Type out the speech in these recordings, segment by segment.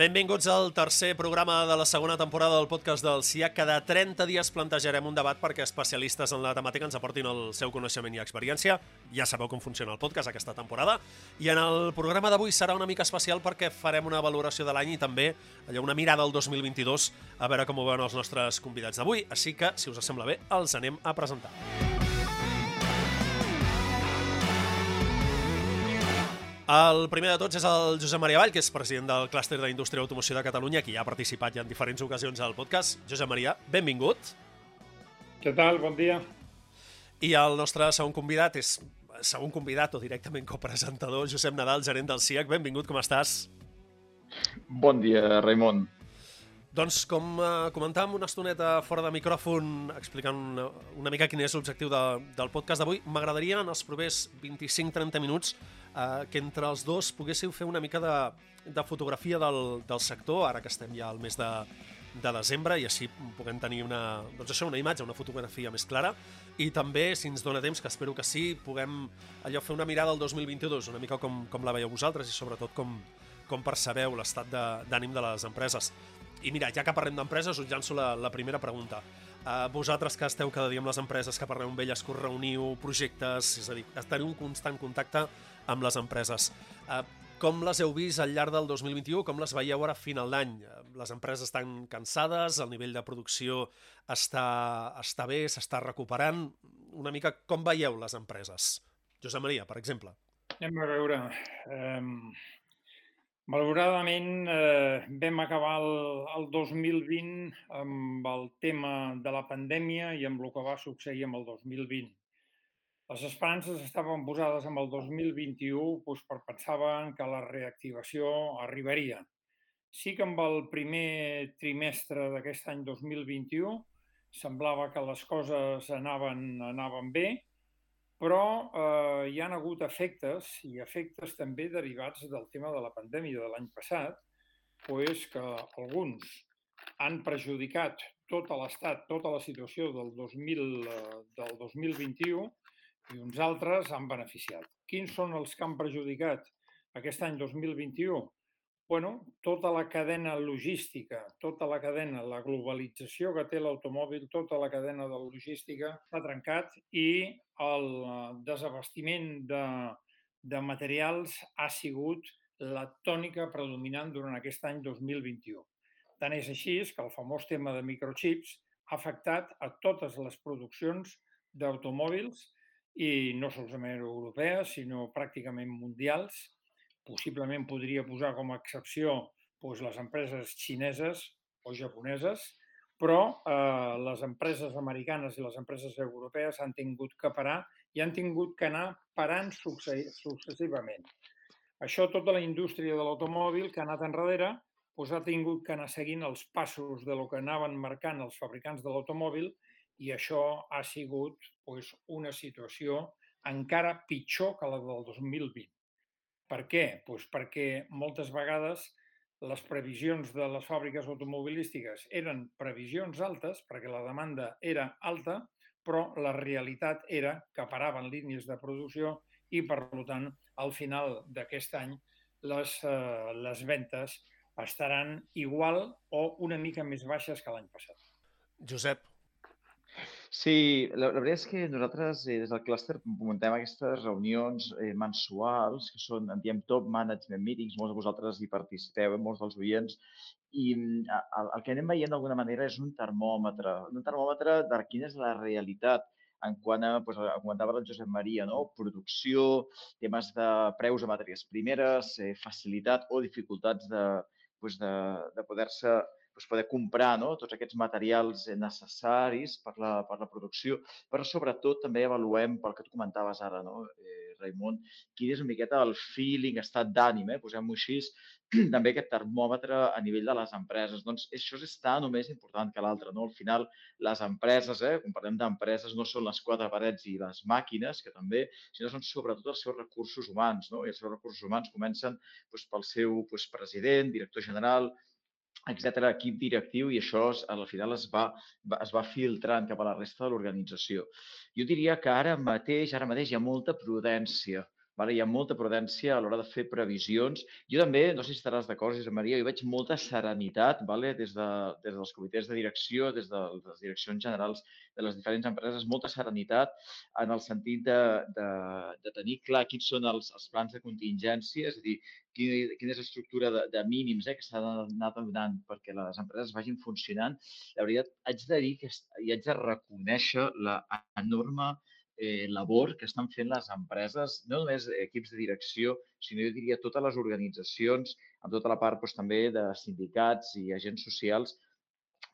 Benvinguts al tercer programa de la segona temporada del podcast del CIA. Cada 30 dies plantejarem un debat perquè especialistes en la temàtica ens aportin el seu coneixement i experiència. Ja sabeu com funciona el podcast aquesta temporada. I en el programa d'avui serà una mica especial perquè farem una valoració de l'any i també allò, una mirada al 2022 a veure com ho veuen els nostres convidats d'avui. Així que, si us sembla bé, els anem a presentar. El primer de tots és el Josep Maria Vall, que és president del clúster d'Indústria i Automoció de Catalunya, que ja ha participat ja en diferents ocasions al podcast. Josep Maria, benvingut. Què tal? Bon dia. I el nostre segon convidat és segon convidat o directament copresentador, Josep Nadal, gerent del CIAC. Benvingut, com estàs? Bon dia, Raimon. Doncs com eh, comentàvem una estoneta fora de micròfon explicant una, una mica quin és l'objectiu de, del podcast d'avui, m'agradaria en els propers 25-30 minuts eh, que entre els dos poguéssiu fer una mica de, de fotografia del, del sector, ara que estem ja al mes de, de desembre i així puguem tenir una, doncs això, una imatge, una fotografia més clara i també, si ens dona temps, que espero que sí, puguem allò fer una mirada al 2022, una mica com, com la veieu vosaltres i sobretot com, com percebeu l'estat d'ànim de, de les empreses. I mira, ja que parlem d'empreses, us llanço la, la primera pregunta. Uh, vosaltres que esteu cada dia amb les empreses, que parleu amb elles, que us reuniu, projectes, és a dir, teniu un constant contacte amb les empreses. Uh, com les heu vist al llarg del 2021? Com les veieu ara a final d'any? Les empreses estan cansades, el nivell de producció està, està bé, s'està recuperant. Una mica com veieu les empreses? Josep Maria, per exemple. Anem a veure. Um, malauradament eh, vam acabar el, el 2020 amb el tema de la pandèmia i amb el que va succeir amb el 2020 les esperances estaven posades amb el 2021 doncs, per pensaven que la reactivació arribaria. Sí que amb el primer trimestre d'aquest any 2021 semblava que les coses anaven, anaven bé, però eh, hi han hagut efectes i efectes també derivats del tema de la pandèmia de l'any passat, doncs que alguns han perjudicat tot l'estat, tota la situació del, 2000, eh, del 2021 i uns altres han beneficiat. Quins són els que han perjudicat aquest any 2021? Bueno, tota la cadena logística, tota la cadena, la globalització que té l'automòbil, tota la cadena de logística s'ha trencat i el desabastiment de, de materials ha sigut la tònica predominant durant aquest any 2021. Tant és així que el famós tema de microchips ha afectat a totes les produccions d'automòbils i no solament europees, sinó pràcticament mundials. Possiblement podria posar com a excepció doncs, les empreses xineses o japoneses, però eh, les empreses americanes i les empreses europees han tingut que parar i han tingut que anar parant successivament. Això, tota la indústria de l'automòbil que ha anat enrere, doncs ha tingut que anar seguint els passos de lo que anaven marcant els fabricants de l'automòbil i això ha sigut doncs, una situació encara pitjor que la del 2020. Per què? Doncs perquè moltes vegades les previsions de les fàbriques automobilístiques eren previsions altes, perquè la demanda era alta, però la realitat era que paraven línies de producció i, per tant, al final d'aquest any les, eh, les ventes estaran igual o una mica més baixes que l'any passat. Josep, Sí, la, la veritat és que nosaltres eh, des del clúster muntem aquestes reunions eh, mensuals, que són, en diem top management meetings, molts de vosaltres hi participeu, molts dels oients, i mm, el, el que anem veient d'alguna manera és un termòmetre, un termòmetre de quina és la realitat en quant a, doncs, comentava el Josep Maria, no? producció, temes de preus de matèries primeres, eh, facilitat o dificultats de, doncs, de, de poder-se doncs, poder comprar no? tots aquests materials necessaris per la, per la producció, però sobretot també avaluem, pel que tu comentaves ara, no? eh, Raimon, quin és una miqueta el feeling, estat d'ànim, eh? posem-ho així, també aquest termòmetre a nivell de les empreses. Doncs això és tan o més important que l'altre. No? Al final, les empreses, eh, quan parlem d'empreses, no són les quatre parets i les màquines, que també, sinó són sobretot els seus recursos humans. No? I els seus recursos humans comencen doncs, pel seu doncs, president, director general, etc equip directiu i això al final es va, es va filtrant cap a la resta de l'organització. Jo diria que ara mateix, ara mateix hi ha molta prudència, Vale? Hi ha molta prudència a l'hora de fer previsions. Jo també, no sé si estaràs d'acord, Josep Maria, jo veig molta serenitat vale? des, de, des dels comitès de direcció, des de les direccions generals de les diferents empreses, molta serenitat en el sentit de, de, de tenir clar quins són els, els plans de contingència, és a dir, quina, quina és l'estructura de, de mínims eh, que s'ha d'anar donant perquè les empreses vagin funcionant. La veritat, haig de dir que i haig de reconèixer la enorme eh, labor que estan fent les empreses, no només equips de direcció, sinó jo diria totes les organitzacions, amb tota la part doncs, també de sindicats i agents socials,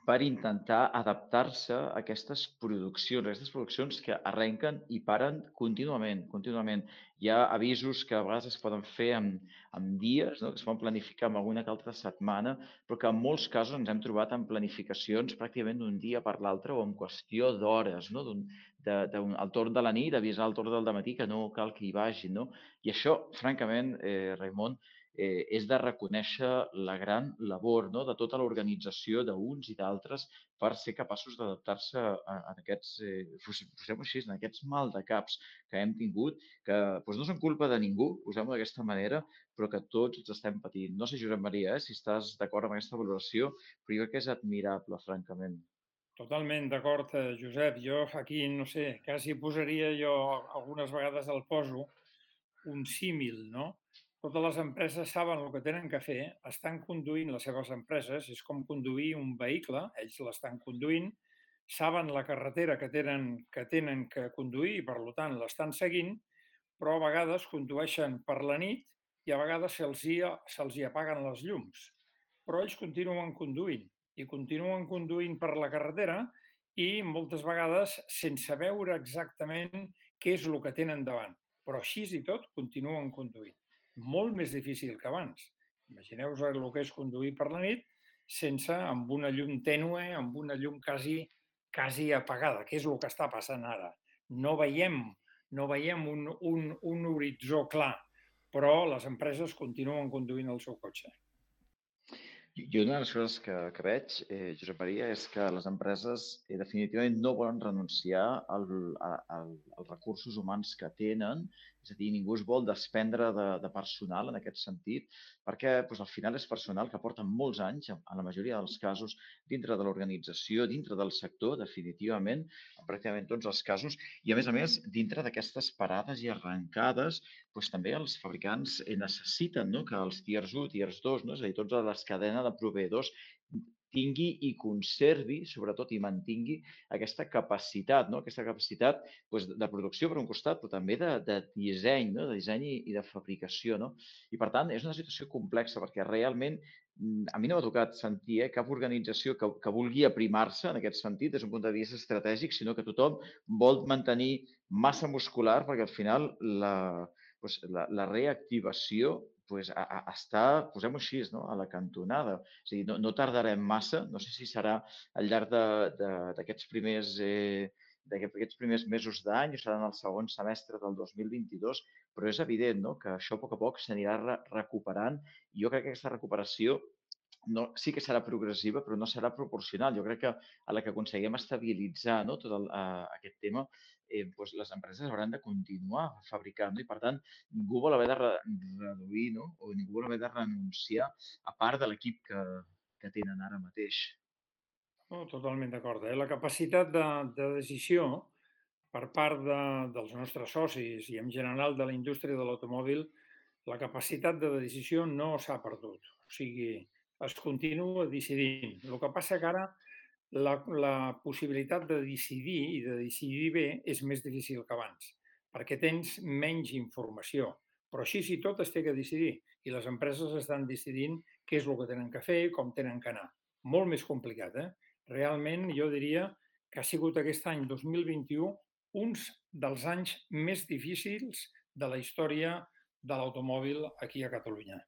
per intentar adaptar-se a aquestes produccions, a aquestes produccions que arrenquen i paren contínuament, contínuament. Hi ha avisos que a vegades es poden fer en, en dies, no? que es poden planificar en alguna que altra setmana, però que en molts casos ens hem trobat en planificacions pràcticament d'un dia per l'altre o en qüestió d'hores, no? de, de, un, al torn de la nit, avisar al torn del matí que no cal que hi vagin. No? I això, francament, eh, Raimon, eh, és de reconèixer la gran labor no? de tota l'organització d'uns i d'altres per ser capaços d'adaptar-se a, aquests, eh, posem així, en aquests mal de caps que hem tingut, que doncs no són culpa de ningú, posem-ho d'aquesta manera, però que tots els estem patint. No sé, Josep Maria, eh, si estàs d'acord amb aquesta valoració, però jo crec que és admirable, francament. Totalment d'acord, eh, Josep. Jo aquí, no sé, quasi posaria jo, algunes vegades el poso, un símil, no? Totes les empreses saben el que tenen que fer, estan conduint les seves empreses, és com conduir un vehicle, ells l'estan conduint, saben la carretera que tenen que, tenen que conduir i, per tant, l'estan seguint, però a vegades condueixen per la nit i a vegades se'ls hi, se hi apaguen les llums. Però ells continuen conduint i continuen conduint per la carretera i moltes vegades sense veure exactament què és el que tenen davant. Però així i tot continuen conduint molt més difícil que abans. Imagineu-vos el que és conduir per la nit sense, amb una llum tènue, amb una llum quasi, quasi apagada, que és el que està passant ara. No veiem, no veiem un, un, un horitzó clar, però les empreses continuen conduint el seu cotxe. I una de les coses que, que veig, eh, Josep Maria, és que les empreses eh, definitivament no volen renunciar al, a, a, als recursos humans que tenen, és a dir, ningú es vol desprendre de, de personal en aquest sentit, perquè doncs, al final és personal que porta molts anys, en la majoria dels casos, dintre de l'organització, dintre del sector, definitivament, en pràcticament tots els casos, i a més a més, dintre d'aquestes parades i arrencades, doncs, també els fabricants necessiten no? que els tiers 1, tiers 2, no? és a dir, tots les cadenes de proveïdors tingui i conservi, sobretot, i mantingui aquesta capacitat, no? aquesta capacitat doncs, de producció per un costat, però també de, de disseny, no? de disseny i, i de fabricació. No? I, per tant, és una situació complexa perquè realment mm, a mi no m'ha tocat sentir eh, cap organització que, que vulgui aprimar-se en aquest sentit des d'un punt de vista estratègic, sinó que tothom vol mantenir massa muscular perquè al final la, doncs, la, la reactivació pues, a, a estar, posem-ho així, no? a la cantonada. És a dir, no, no tardarem massa, no sé si serà al llarg d'aquests primers, eh, d'aquests primers mesos d'any o serà en el segon semestre del 2022, però és evident no? que això a poc a poc s'anirà re recuperant i jo crec que aquesta recuperació no, sí que serà progressiva, però no serà proporcional. Jo crec que a la que aconseguim estabilitzar no, tot el, uh, aquest tema, eh, doncs les empreses hauran de continuar fabricant i, per tant, ningú vol haver de re reduir no? o ningú vol haver de renunciar a part de l'equip que, que tenen ara mateix. Oh, totalment d'acord. Eh? La capacitat de, de decisió per part de, dels nostres socis i en general de la indústria de l'automòbil, la capacitat de decisió no s'ha perdut. O sigui, es continua decidint. El que passa que ara la, la possibilitat de decidir i de decidir bé és més difícil que abans, perquè tens menys informació. Però així i tot es té que decidir i les empreses estan decidint què és el que tenen que fer i com tenen que anar. Molt més complicat, eh? Realment jo diria que ha sigut aquest any 2021 uns dels anys més difícils de la història de l'automòbil aquí a Catalunya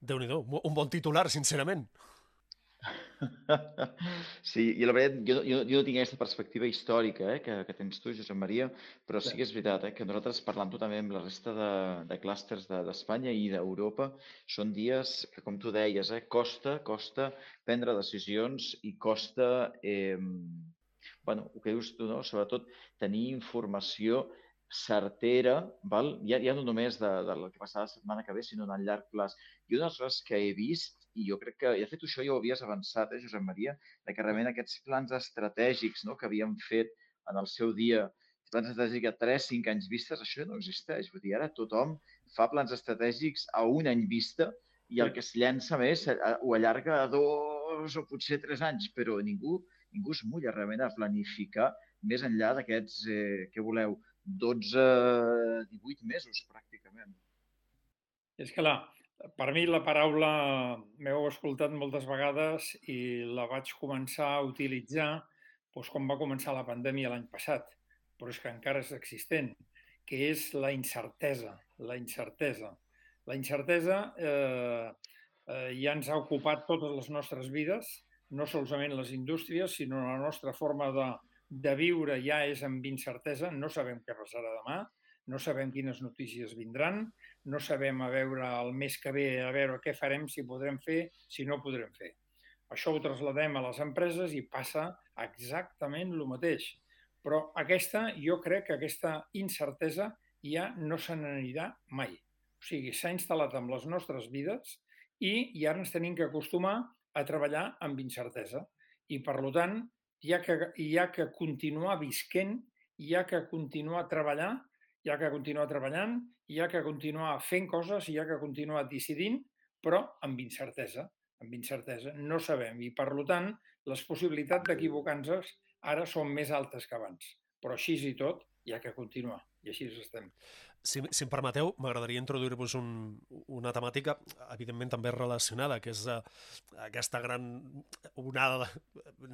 déu nhi un bon titular, sincerament. Sí, i la veritat, jo, jo, jo no tinc aquesta perspectiva històrica eh, que, que tens tu, Josep Maria, però sí que és veritat eh, que nosaltres, parlant-ho també amb la resta de, de clústers d'Espanya de, i d'Europa, són dies que, com tu deies, eh, costa, costa prendre decisions i costa, eh, bueno, el que dius tu, no? sobretot tenir informació certera, val? Ja, ja no només de, de la que passava la setmana que ve, sinó en el llarg plaç. I una de les coses que he vist, i jo crec que, i de fet això ja ho havies avançat, eh, Josep Maria, de que realment aquests plans estratègics no, que havíem fet en el seu dia, plans estratègics a 3-5 anys vistes, això no existeix. Vull dir, ara tothom fa plans estratègics a un any vista i el que es llença més eh, ho allarga a dos o potser tres anys, però ningú, ningú es mulla realment a planificar més enllà d'aquests, eh, què voleu, 12, 18 mesos, pràcticament. És que la, per mi la paraula m'heu escoltat moltes vegades i la vaig començar a utilitzar doncs, quan va començar la pandèmia l'any passat, però és que encara és existent, que és la incertesa, la incertesa. La incertesa eh, eh, ja ens ha ocupat totes les nostres vides, no solament les indústries, sinó la nostra forma de, de viure ja és amb incertesa, no sabem què passarà demà, no sabem quines notícies vindran, no sabem a veure el mes que ve, a veure què farem, si podrem fer, si no podrem fer. Això ho trasladem a les empreses i passa exactament el mateix. Però aquesta, jo crec que aquesta incertesa ja no se n'anirà mai. O sigui, s'ha instal·lat en les nostres vides i, ara ens tenim que acostumar a treballar amb incertesa. I, per tant, hi ha que, hi ha que continuar visquent, hi ha que continuar treballar, hi ha que continuar treballant, hi ha que continuar fent coses, hi ha que continuar decidint, però amb incertesa, amb incertesa. No sabem i, per tant, les possibilitats d'equivocar-nos ara són més altes que abans. Però així i tot, hi ha que continuar així estem. Si, si em permeteu, m'agradaria introduir-vos un, una temàtica, evidentment també relacionada, que és uh, aquesta gran onada,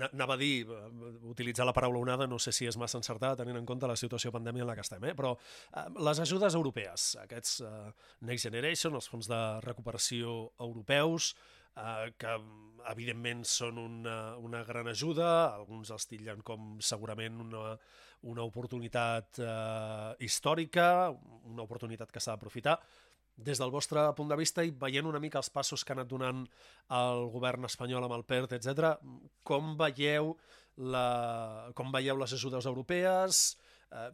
anava a dir, uh, utilitzar la paraula onada, no sé si és massa encertada tenint en compte la situació pandèmia en la que estem, eh? però uh, les ajudes europees, aquests uh, Next Generation, els fons de recuperació europeus, eh, que evidentment són una, una gran ajuda, alguns els titllen com segurament una, una oportunitat eh, històrica, una oportunitat que s'ha d'aprofitar. Des del vostre punt de vista i veient una mica els passos que ha anat donant el govern espanyol amb el PERT, etc, com veieu, la, com veieu les ajudes europees, eh,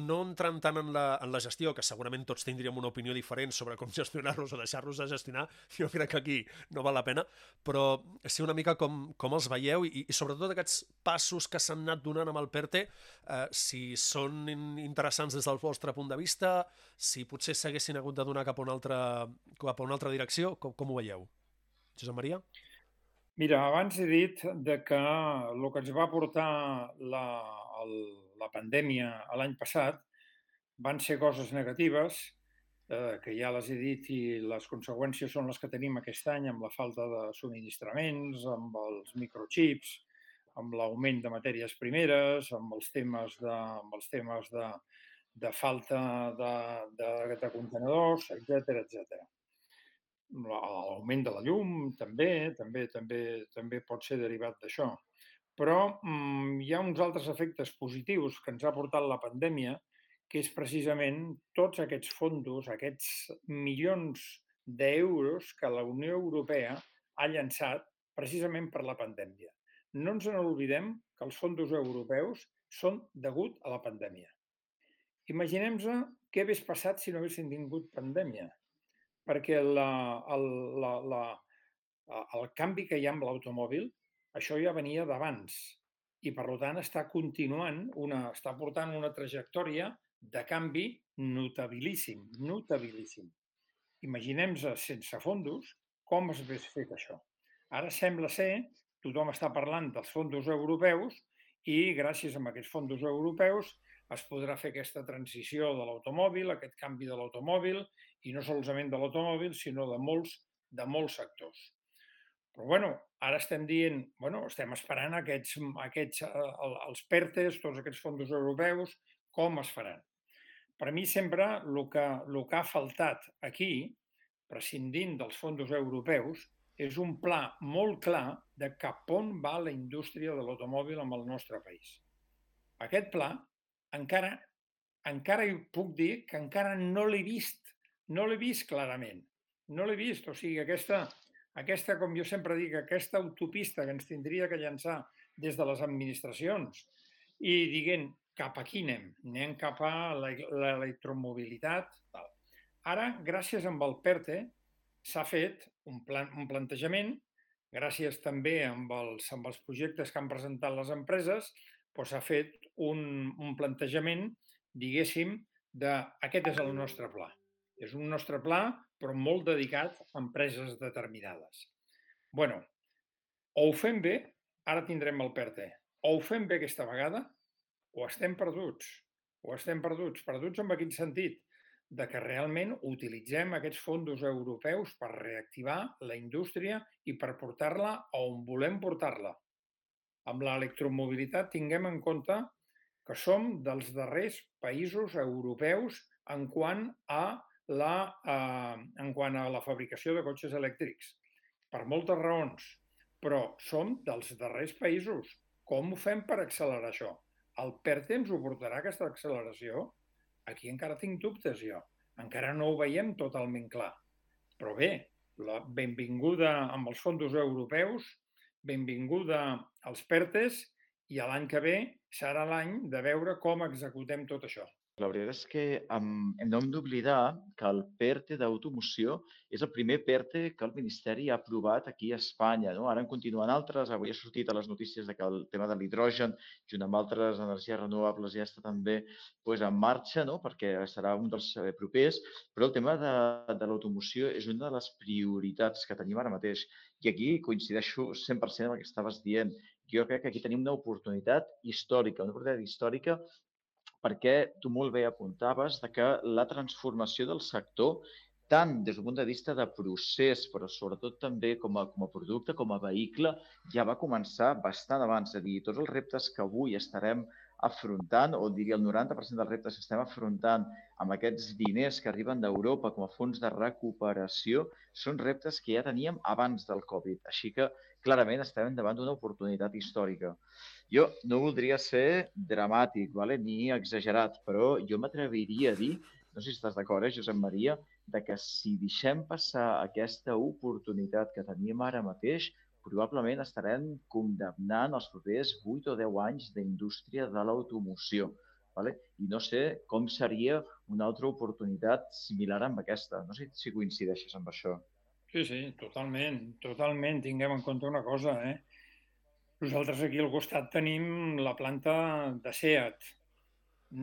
no entrant tant en la, en la gestió, que segurament tots tindríem una opinió diferent sobre com gestionar-los o deixar-los de gestionar, jo crec que aquí no val la pena, però sí una mica com, com els veieu i, i sobretot aquests passos que s'han anat donant amb el PERTE, eh, si són interessants des del vostre punt de vista, si potser s'haguessin hagut de donar cap a una altra, cap a una altra direcció, com, com ho veieu? Josep Maria? Mira, abans he dit de que el que ens va portar la, el, la pandèmia l'any passat van ser coses negatives, eh, que ja les he dit i les conseqüències són les que tenim aquest any amb la falta de subministraments, amb els microchips, amb l'augment de matèries primeres, amb els temes de, amb els temes de, de falta de, de, de contenedors, etc etc. L'augment de la llum també, també, també, també pot ser derivat d'això. Però mm, hi ha uns altres efectes positius que ens ha portat la pandèmia, que és precisament tots aquests fondos, aquests milions d'euros que la Unió Europea ha llançat precisament per la pandèmia. No ens n'oblidem que els fondos europeus són degut a la pandèmia. Imaginem-nos què hagués passat si no haguessin tingut pandèmia, perquè la, el, la, la, el canvi que hi ha amb l'automòbil això ja venia d'abans i, per tant, està continuant, una, està portant una trajectòria de canvi notabilíssim, notabilíssim. Imaginem-nos sense fondos com es hagués fet això. Ara sembla ser, tothom està parlant dels fondos europeus i gràcies a aquests fondos europeus es podrà fer aquesta transició de l'automòbil, aquest canvi de l'automòbil, i no solament de l'automòbil, sinó de molts, de molts sectors. Però bueno, ara estem dient, bueno, estem esperant aquests, aquests, eh, els PERTES, tots aquests fons europeus, com es faran. Per mi sempre el que, el que ha faltat aquí, prescindint dels fons europeus, és un pla molt clar de cap on va la indústria de l'automòbil amb el nostre país. Aquest pla encara encara puc dir que encara no l'he vist, no l'he vist clarament. No l'he vist, o sigui, aquesta, aquesta, com jo sempre dic, aquesta autopista que ens tindria que llançar des de les administracions i dient cap a qui anem? Anem cap a l'electromobilitat. Ara, gràcies amb el PERTE, s'ha fet un, plan, un plantejament, gràcies també amb els, amb els projectes que han presentat les empreses, doncs s'ha fet un, un plantejament, diguéssim, de aquest és el nostre pla. És un nostre pla, però molt dedicat a empreses determinades. bueno, o ho fem bé, ara tindrem el PERTE, o ho fem bé aquesta vegada, o estem perduts. O estem perduts. Perduts en quin sentit? De que realment utilitzem aquests fons europeus per reactivar la indústria i per portar-la on volem portar-la. Amb l'electromobilitat tinguem en compte que som dels darrers països europeus en quant a la, eh, en quant a la fabricació de cotxes elèctrics. Per moltes raons, però som dels darrers països. Com ho fem per accelerar això? El PERTE ens ho portarà aquesta acceleració? Aquí encara tinc dubtes jo. Encara no ho veiem totalment clar. Però bé, la benvinguda amb els fons europeus, benvinguda als PERTES i l'any que ve serà l'any de veure com executem tot això. La veritat és que no hem d'oblidar que el PERTE d'automoció és el primer PERTE que el Ministeri ha aprovat aquí a Espanya. No? Ara en continuen altres. Avui ha sortit a les notícies de que el tema de l'hidrogen, junt amb altres energies renovables, ja està també pues, en marxa, no? perquè serà un dels eh, propers. Però el tema de, de l'automoció és una de les prioritats que tenim ara mateix. I aquí coincideixo 100% amb el que estaves dient. Jo crec que aquí tenim una oportunitat històrica, una oportunitat històrica perquè tu molt bé apuntaves de que la transformació del sector tant des del punt de vista de procés, però sobretot també com a, com a producte, com a vehicle, ja va començar bastant abans. És a dir, tots els reptes que avui estarem afrontant, o diria el 90% dels reptes que estem afrontant amb aquests diners que arriben d'Europa com a fons de recuperació, són reptes que ja teníem abans del Covid. Així que, clarament, estem davant d'una oportunitat històrica. Jo no voldria ser dramàtic vale? ni exagerat, però jo m'atreviria a dir, no sé si estàs d'acord, eh, Josep Maria, de que si deixem passar aquesta oportunitat que tenim ara mateix, probablement estarem condemnant els propers 8 o 10 anys d'indústria de l'automoció. Vale? I no sé com seria una altra oportunitat similar amb aquesta. No sé si coincideixes amb això. Sí, sí, totalment, totalment. Tinguem en compte una cosa, eh? Nosaltres aquí al costat tenim la planta de SEAT.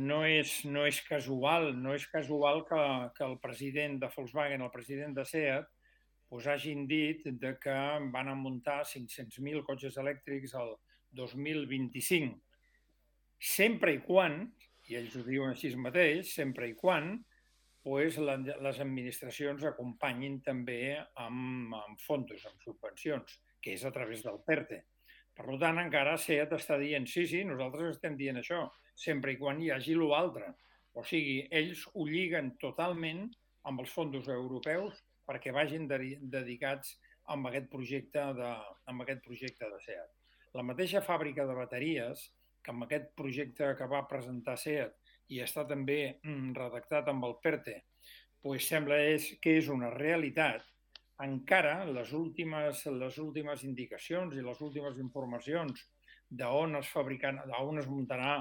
No és, no és casual, no és casual que, que el president de Volkswagen, el president de SEAT, pues, hagin dit de que van a muntar 500.000 cotxes elèctrics al 2025. Sempre i quan, i ells ho diuen així mateix, sempre i quan pues, les administracions acompanyin també amb, amb fons, amb subvencions, que és a través del PERTE. Per tant, encara SEAT està dient, sí, sí, nosaltres estem dient això, sempre i quan hi hagi l'altre. O sigui, ells ho lliguen totalment amb els fons europeus perquè vagin de dedicats amb aquest projecte de, amb aquest projecte de SEAT. La mateixa fàbrica de bateries, que amb aquest projecte que va presentar SEAT i està també mm, redactat amb el PERTE, pues sembla és, que és una realitat, encara les últimes, les últimes indicacions i les últimes informacions d'on es, on es muntarà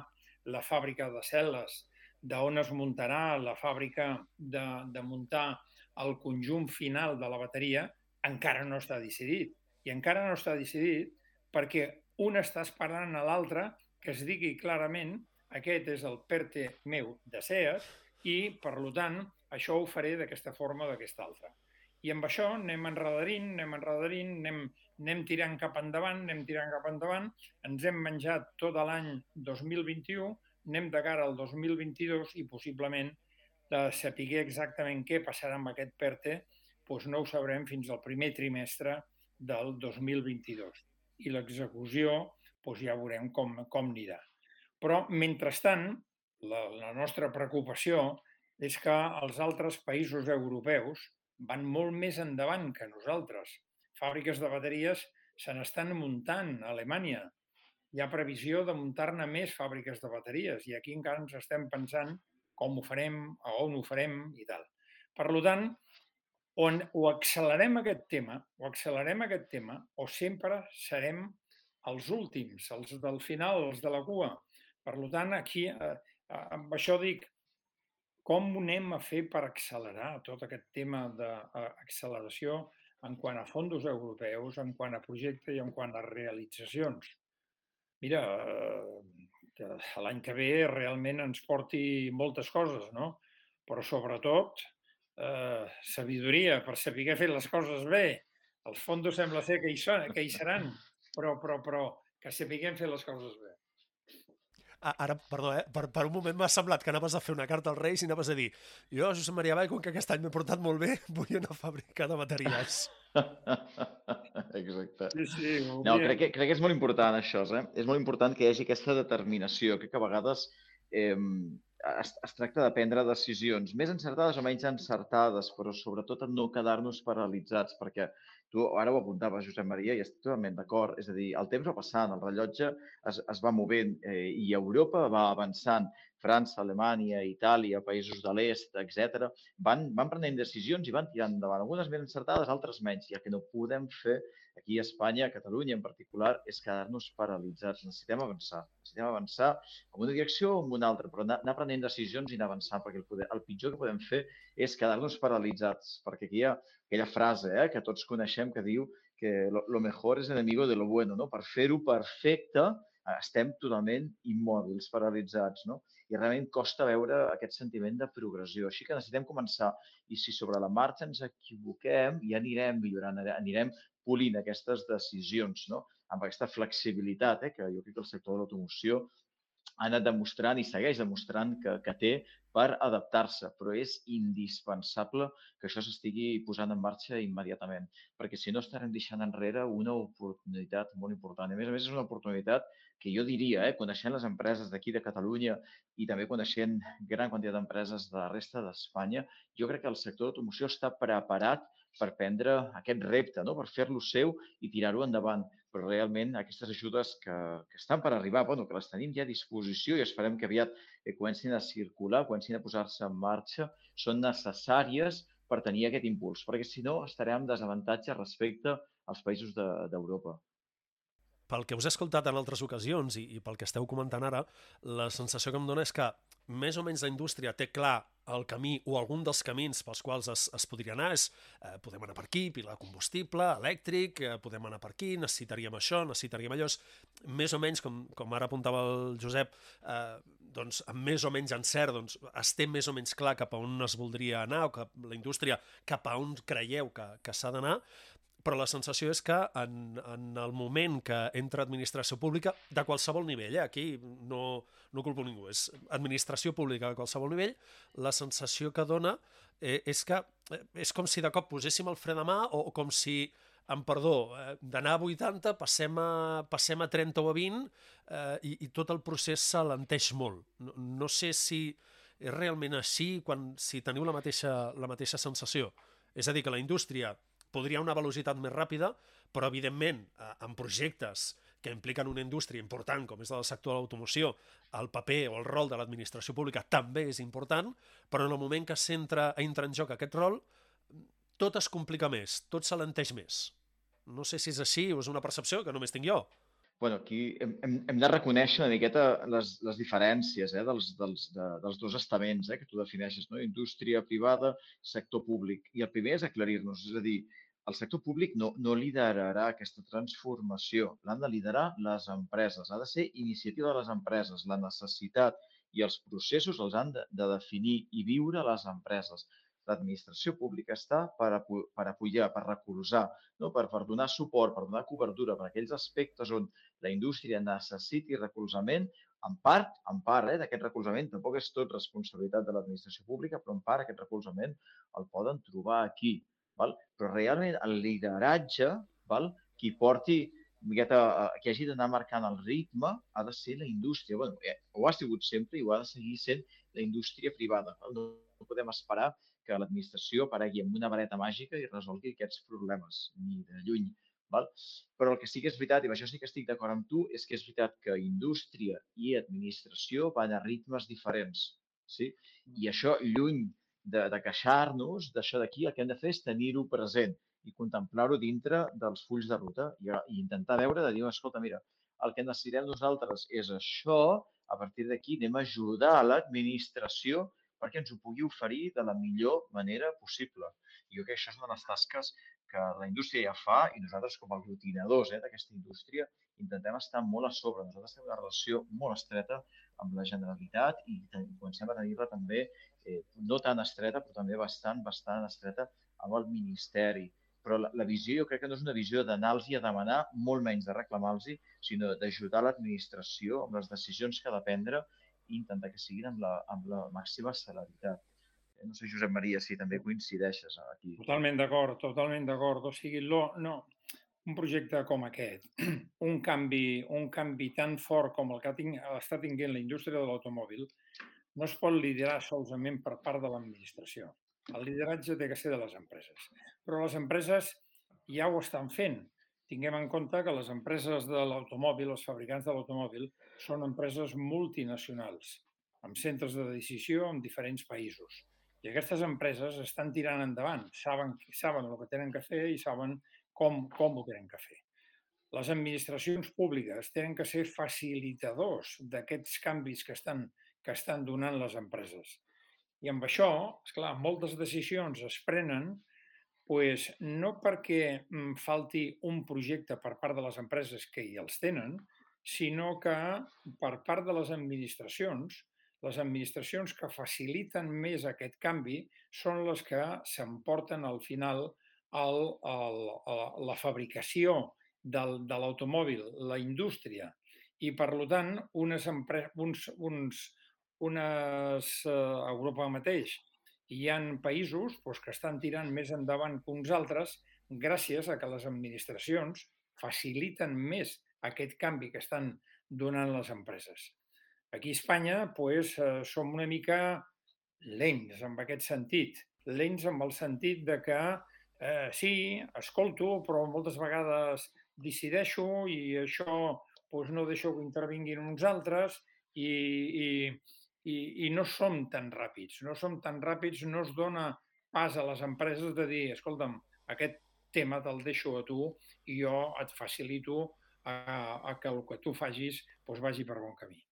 la fàbrica de cel·les, d'on es muntarà la fàbrica de, de muntar el conjunt final de la bateria, encara no està decidit. I encara no està decidit perquè un està esperant a l'altre que es digui clarament aquest és el PERTE meu de SEAT i, per tant, això ho faré d'aquesta forma o d'aquesta altra. I amb això anem enredarint, anem enredarint, anem, anem tirant cap endavant, anem tirant cap endavant. Ens hem menjat tot l'any 2021, anem de cara al 2022 i possiblement de saber exactament què passarà amb aquest PERTE, doncs no ho sabrem fins al primer trimestre del 2022. I l'execució doncs ja veurem com, com anirà. Però, mentrestant, la, la nostra preocupació és que els altres països europeus van molt més endavant que nosaltres. Fàbriques de bateries se n'estan muntant a Alemanya. Hi ha previsió de muntar-ne més fàbriques de bateries i aquí encara ens estem pensant com ho farem, a on ho farem i tal. Per tant, on o accelerem aquest tema, o accelerem aquest tema, o sempre serem els últims, els del final, els de la cua, Per tant, aquí, eh, amb això dic, com ho anem a fer per accelerar tot aquest tema d'acceleració en quant a fondos europeus, en quant a projecte i en quant a realitzacions? Mira, que l'any que ve realment ens porti moltes coses, no? Però sobretot eh, sabidoria per saber fer les coses bé. Els fondos sembla ser que hi, són, que hi seran, però, però, però que sapiguem fer les coses bé. Ara, perdó, eh? per, per un moment m'ha semblat que anaves a fer una carta als Reis i anaves a dir jo, Josep Maria Vall, com que aquest any m'he portat molt bé, vull una fàbrica de materials. Exacte. Sí, sí, no, crec que, crec que és molt important això, eh? És molt important que hi hagi aquesta determinació. Crec que a vegades eh, es, es tracta de prendre decisions més encertades o menys encertades, però sobretot en no quedar-nos paralitzats, perquè tu ara ho apuntaves, Josep Maria, i estic totalment d'acord. És a dir, el temps va passant, el rellotge es, es va movent eh, i Europa va avançant. França, Alemanya, Itàlia, països de l'est, etc. Van, van prenent decisions i van tirant endavant. Algunes més encertades, altres menys. I el que no podem fer aquí a Espanya, a Catalunya en particular, és quedar-nos paralitzats. Necessitem avançar. Necessitem avançar en una direcció o en una altra, però anar, anar prenent decisions i anar avançant, perquè el, poder, el pitjor que podem fer és quedar-nos paralitzats, perquè aquí hi ha aquella frase eh, que tots coneixem que diu que lo, lo mejor és enemigo de lo bueno. No? Per fer-ho perfecte estem totalment immòbils, paralitzats, no? I realment costa veure aquest sentiment de progressió. Així que necessitem començar. I si sobre la marxa ens equivoquem, ja anirem millorant, anirem polint aquestes decisions, no? amb aquesta flexibilitat eh, que jo crec que el sector de l'automoció ha anat demostrant i segueix demostrant que, que té per adaptar-se, però és indispensable que això s'estigui posant en marxa immediatament, perquè si no estarem deixant enrere una oportunitat molt important. A més a més és una oportunitat que jo diria, eh, coneixent les empreses d'aquí de Catalunya i també coneixent gran quantitat d'empreses de la resta d'Espanya, jo crec que el sector d'automoció està preparat per prendre aquest repte, no? per fer-lo seu i tirar-ho endavant. Però realment aquestes ajudes que, que estan per arribar, bueno, que les tenim ja a disposició i esperem que aviat eh, comencin a circular, comencin a posar-se en marxa, són necessàries per tenir aquest impuls, perquè si no estarem en desavantatge respecte als països d'Europa. De, pel que us he escoltat en altres ocasions i, i pel que esteu comentant ara, la sensació que em dona és que més o menys la indústria té clar el camí o algun dels camins pels quals es, es podria anar és eh, podem anar per aquí, pila combustible, elèctric, eh, podem anar per aquí, necessitaríem això, necessitaríem allò. És més o menys, com, com ara apuntava el Josep, eh, doncs, amb més o menys encert, doncs, es té més o menys clar cap a on es voldria anar o que la indústria cap a on creieu que, que s'ha d'anar, però la sensació és que en, en el moment que entra administració pública, de qualsevol nivell, eh? aquí no, no culpo ningú, és administració pública de qualsevol nivell, la sensació que dona eh, és que eh, és com si de cop poséssim el fre de mà o, o com si amb perdó, eh, d'anar a 80 passem a, passem a 30 o a 20 eh, i, i tot el procés s'alenteix molt. No, no sé si és realment així quan si teniu la mateixa, la mateixa sensació. És a dir, que la indústria podria una velocitat més ràpida, però evidentment eh, en projectes que impliquen una indústria important com és el sector de l'automoció, el paper o el rol de l'administració pública també és important, però en el moment que s'entra entra en joc aquest rol, tot es complica més, tot s'alenteix més. No sé si és així o és una percepció que només tinc jo bueno, aquí hem, hem, de reconèixer una miqueta les, les diferències eh, dels, dels, de, dels dos estaments eh, que tu defineixes, no? indústria privada, sector públic. I el primer és aclarir-nos, és a dir, el sector públic no, no liderarà aquesta transformació, l'han de liderar les empreses, ha de ser iniciativa de les empreses, la necessitat i els processos els han de, de definir i viure les empreses l'administració pública està per, per apoyar, per recolzar, no? per, per donar suport, per donar cobertura per aquells aspectes on la indústria necessiti recolzament, en part, en part eh, d'aquest recolzament, tampoc és tot responsabilitat de l'administració pública, però en part aquest recolzament el poden trobar aquí. Val? Però realment el lideratge, val? qui porti miqueta, que hagi d'anar marcant el ritme ha de ser la indústria. Bueno, eh, ho ha sigut sempre i ho ha de seguir sent la indústria privada. No, no podem esperar que l'administració aparegui amb una vareta màgica i resolgui aquests problemes, ni de lluny. Val? Però el que sí que és veritat, i amb això sí que estic d'acord amb tu, és que és veritat que indústria i administració van a ritmes diferents. Sí? I això, lluny de, de queixar-nos d'això d'aquí, el que hem de fer és tenir-ho present i contemplar-ho dintre dels fulls de ruta i, i intentar veure de dir, escolta, mira, el que necessitem nosaltres és això, a partir d'aquí anem a ajudar a l'administració perquè ens ho pugui oferir de la millor manera possible. I jo crec que això és una de les tasques que la indústria ja fa i nosaltres com a aglutinadors eh, d'aquesta indústria intentem estar molt a sobre. Nosaltres tenim una relació molt estreta amb la Generalitat i comencem a tenir-la també eh, no tan estreta, però també bastant, bastant estreta amb el Ministeri. Però la, la visió jo crec que no és una visió d'anar-los a demanar, molt menys de reclamar-los, sinó d'ajudar l'administració amb les decisions que ha de prendre i intentar que siguin amb la, amb la màxima celeritat. Eh, no sé, Josep Maria, si també coincideixes aquí. Totalment d'acord, totalment d'acord. O sigui, lo, no, un projecte com aquest, un canvi, un canvi tan fort com el que està tinguent la indústria de l'automòbil, no es pot liderar solament per part de l'administració. El lideratge té que ser de les empreses. Però les empreses ja ho estan fent. Tinguem en compte que les empreses de l'automòbil, els fabricants de l'automòbil, són empreses multinacionals, amb centres de decisió en diferents països. Aquestes empreses estan tirant endavant, saben, saben el que tenen que fer i saben com, com ho tenen que fer. Les administracions públiques tenen que ser facilitadors d'aquests canvis que estan, que estan donant les empreses. I amb això, és clar, moltes decisions es prenen pues, no perquè mm, falti un projecte per part de les empreses que hi els tenen, sinó que per part de les administracions les administracions que faciliten més aquest canvi són les que s'emporten al final el, el, el, la fabricació del, de l'automòbil, la indústria. I, per tant, unes, uns, uns, unes, eh, a Europa mateix hi ha països doncs, que estan tirant més endavant que uns altres gràcies a que les administracions faciliten més aquest canvi que estan donant les empreses. Aquí a Espanya pues, eh, som una mica lents en aquest sentit. Lents en el sentit de que eh, sí, escolto, però moltes vegades decideixo i això pues, no deixo que intervinguin uns altres i, i, i, i no som tan ràpids. No som tan ràpids, no es dona pas a les empreses de dir, escolta'm, aquest tema te'l deixo a tu i jo et facilito a, a que el que tu facis pues, vagi per bon camí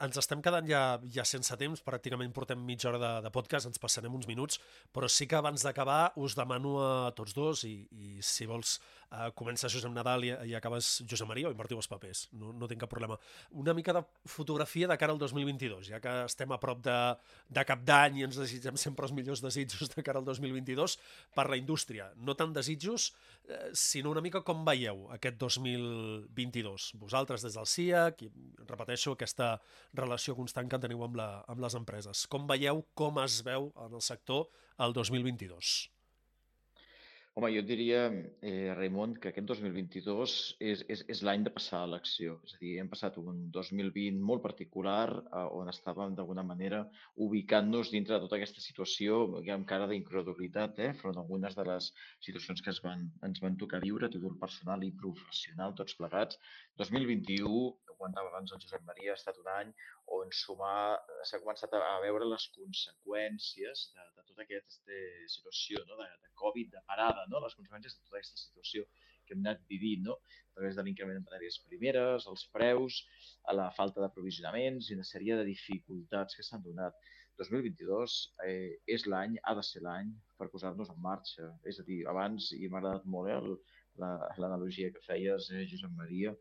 ens estem quedant ja, ja sense temps, pràcticament portem mitja hora de, de podcast, ens passarem uns minuts, però sí que abans d'acabar us demano a tots dos, i, i si vols uh, comença Josep Nadal i, i acabes Josep Maria o invertiu els papers, no, no tinc cap problema. Una mica de fotografia de cara al 2022, ja que estem a prop de, de cap d'any i ens desitgem sempre els millors desitjos de cara al 2022 per la indústria. No tant desitjos, eh, sinó una mica com veieu aquest 2022. Vosaltres des del CIAC, i repeteixo aquesta relació constant que teniu amb, la, amb les empreses. Com veieu, com es veu en el sector el 2022? Home, jo diria, eh, Raimon, que aquest 2022 és, és, és l'any de passar a l'acció. És a dir, hem passat un 2020 molt particular eh, on estàvem d'alguna manera ubicant-nos dintre de tota aquesta situació amb cara d'incredulitat, eh, front a algunes de les situacions que es van, ens van tocar viure a títol personal i professional, tots plegats. 2021, comentava abans el Josep Maria, ha estat un any on sumar, s'ha començat a, veure les conseqüències de, de tota aquesta situació no? de, de Covid, de parada, no? les conseqüències de tota aquesta situació que hem anat vivint, no? a través de l'increment de matèries primeres, els preus, a la falta d'aprovisionaments i una sèrie de dificultats que s'han donat. 2022 eh, és l'any, ha de ser l'any per posar-nos en marxa. És a dir, abans, i m'ha agradat molt eh, l'analogia que feies, eh, Josep Maria,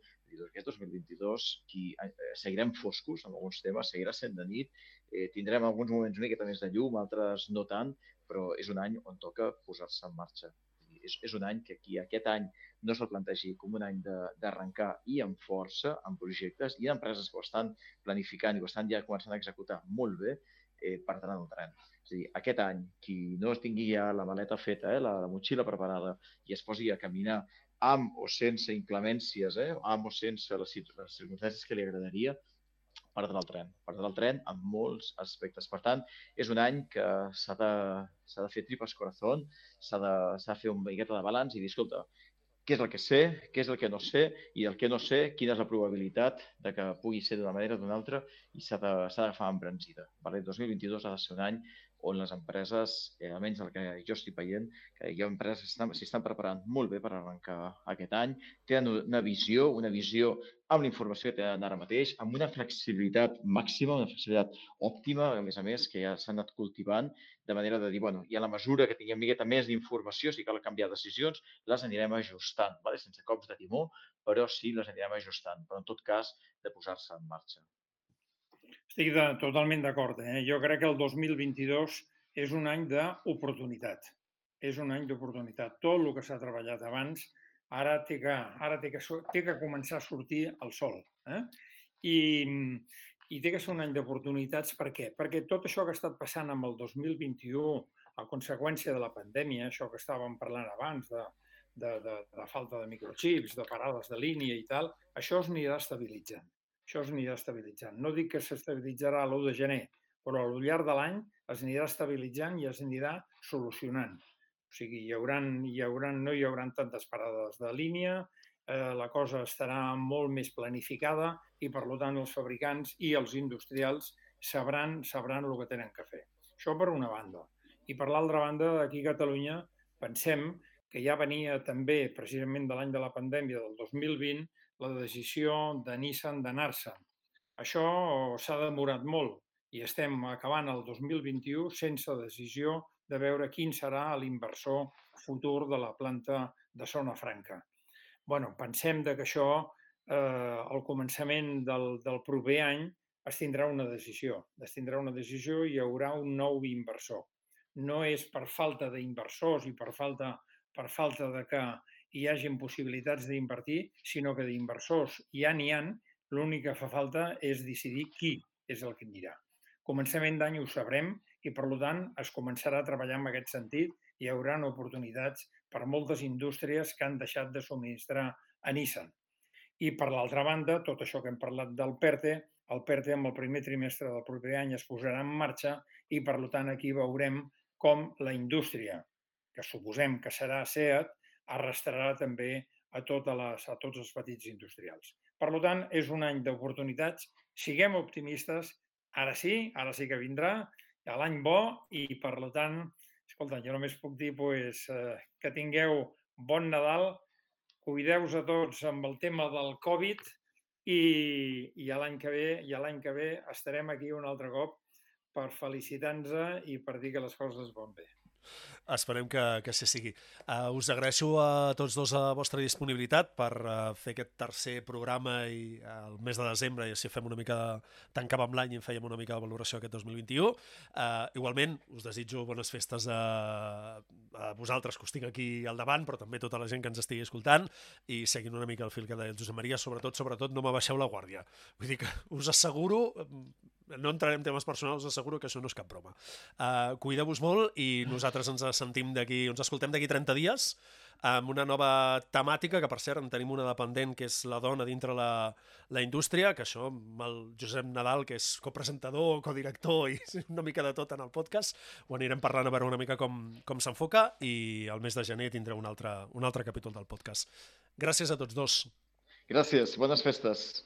aquest 2022 qui, eh, seguirem foscos en alguns temes, seguirà sent de nit, eh, tindrem alguns moments una miqueta més de llum, altres no tant, però és un any on toca posar-se en marxa. És, és un any que aquí aquest any no se'l plantegi com un any d'arrencar i amb força, amb projectes, i empreses que ho estan planificant i ho estan ja començant a executar molt bé, eh, perdran el tren. És a dir, aquest any, qui no tingui ja la maleta feta, eh, la, la motxilla preparada, i es posi a caminar amb o sense inclemències, eh? amb o sense les, les circumstàncies que li agradaria, perdre el tren. Perdre el tren en molts aspectes. Per tant, és un any que s'ha de, de fer tripes corazón, s'ha de, de fer un miqueta de balanç i dir, escolta, què és el que sé, què és el que no sé, i el que no sé, quina és la probabilitat de que pugui ser d'una manera o d'una altra, i s'ha d'agafar embranzida. Per 2022 ha de ser un any on les empreses, eh, almenys el que jo estic veient, que hi ha empreses que estan preparant molt bé per arrencar aquest any, tenen una visió, una visió amb la informació que tenen ara mateix, amb una flexibilitat màxima, una flexibilitat òptima, a més a més, que ja s'han anat cultivant, de manera de dir, bueno, i a la mesura que tinguem miqueta més d'informació, si cal canviar decisions, les anirem ajustant, vale? sense cops de timó, però sí les anirem ajustant, però en tot cas de posar-se en marxa. Estic de, totalment d'acord. Eh? Jo crec que el 2022 és un any d'oportunitat. És un any d'oportunitat. Tot el que s'ha treballat abans ara té que, ara té que, té que començar a sortir el sol. Eh? I, I té que ser un any d'oportunitats. Per què? Perquè tot això que ha estat passant amb el 2021, a conseqüència de la pandèmia, això que estàvem parlant abans, de, de, de, de falta de microchips, de parades de línia i tal, això es anirà estabilitzant això es anirà estabilitzant. No dic que s'estabilitzarà l'1 de gener, però al llarg de l'any es anirà estabilitzant i es anirà solucionant. O sigui, hi haurà, hi haurà, no hi haurà tantes parades de línia, eh, la cosa estarà molt més planificada i, per tant, els fabricants i els industrials sabran, sabran el que tenen que fer. Això per una banda. I per l'altra banda, aquí a Catalunya pensem que ja venia també, precisament de l'any de la pandèmia del 2020, la decisió de Nissan d'anar-se'n. Això s'ha demorat molt i estem acabant el 2021 sense decisió de veure quin serà l'inversor futur de la planta de Zona Franca. bueno, pensem de que això, eh, al començament del, del proper any, es tindrà una decisió. Es tindrà una decisió i hi haurà un nou inversor. No és per falta d'inversors i per falta, per falta de que hi hagin possibilitats d'invertir, sinó que d'inversors ja n'hi han, l'únic que fa falta és decidir qui és el que anirà. Començament d'any ho sabrem i, per tant, es començarà a treballar en aquest sentit. Hi haurà oportunitats per moltes indústries que han deixat de subministrar a Nissan. I, per l'altra banda, tot això que hem parlat del PERTE, el PERTE amb el primer trimestre del proper any es posarà en marxa i, per tant, aquí veurem com la indústria, que suposem que serà SEAT, arrastrarà també a, totes les, a tots els petits industrials. Per tant, és un any d'oportunitats. Siguem optimistes. Ara sí, ara sí que vindrà l'any bo i, per tant, escolta, jo només puc dir pues, eh, que tingueu bon Nadal, cuideu-vos a tots amb el tema del Covid i, i l'any que ve i l'any que ve estarem aquí un altre cop per felicitar-nos i per dir que les coses van bé. Esperem que, que sí sigui. Uh, us agraeixo a tots dos la vostra disponibilitat per uh, fer aquest tercer programa i uh, el mes de desembre i així fem una mica de... tancàvem l'any i en fèiem una mica de valoració aquest 2021. Uh, igualment, us desitjo bones festes a, a vosaltres que us tinc aquí al davant, però també tota la gent que ens estigui escoltant i seguint una mica el fil que deia el Josep Maria, sobretot, sobretot no m'abaixeu la guàrdia. Vull dir que us asseguro no entrarem en temes personals, asseguro que això no és cap broma. Uh, Cuideu-vos molt i nosaltres ens sentim d'aquí, ens escoltem d'aquí 30 dies amb una nova temàtica, que per cert en tenim una dependent, que és la dona dintre la, la indústria, que això amb el Josep Nadal, que és copresentador, codirector i una mica de tot en el podcast, ho anirem parlant a veure una mica com, com s'enfoca i el mes de gener tindreu un altre, un altre capítol del podcast. Gràcies a tots dos. Gràcies, bones festes.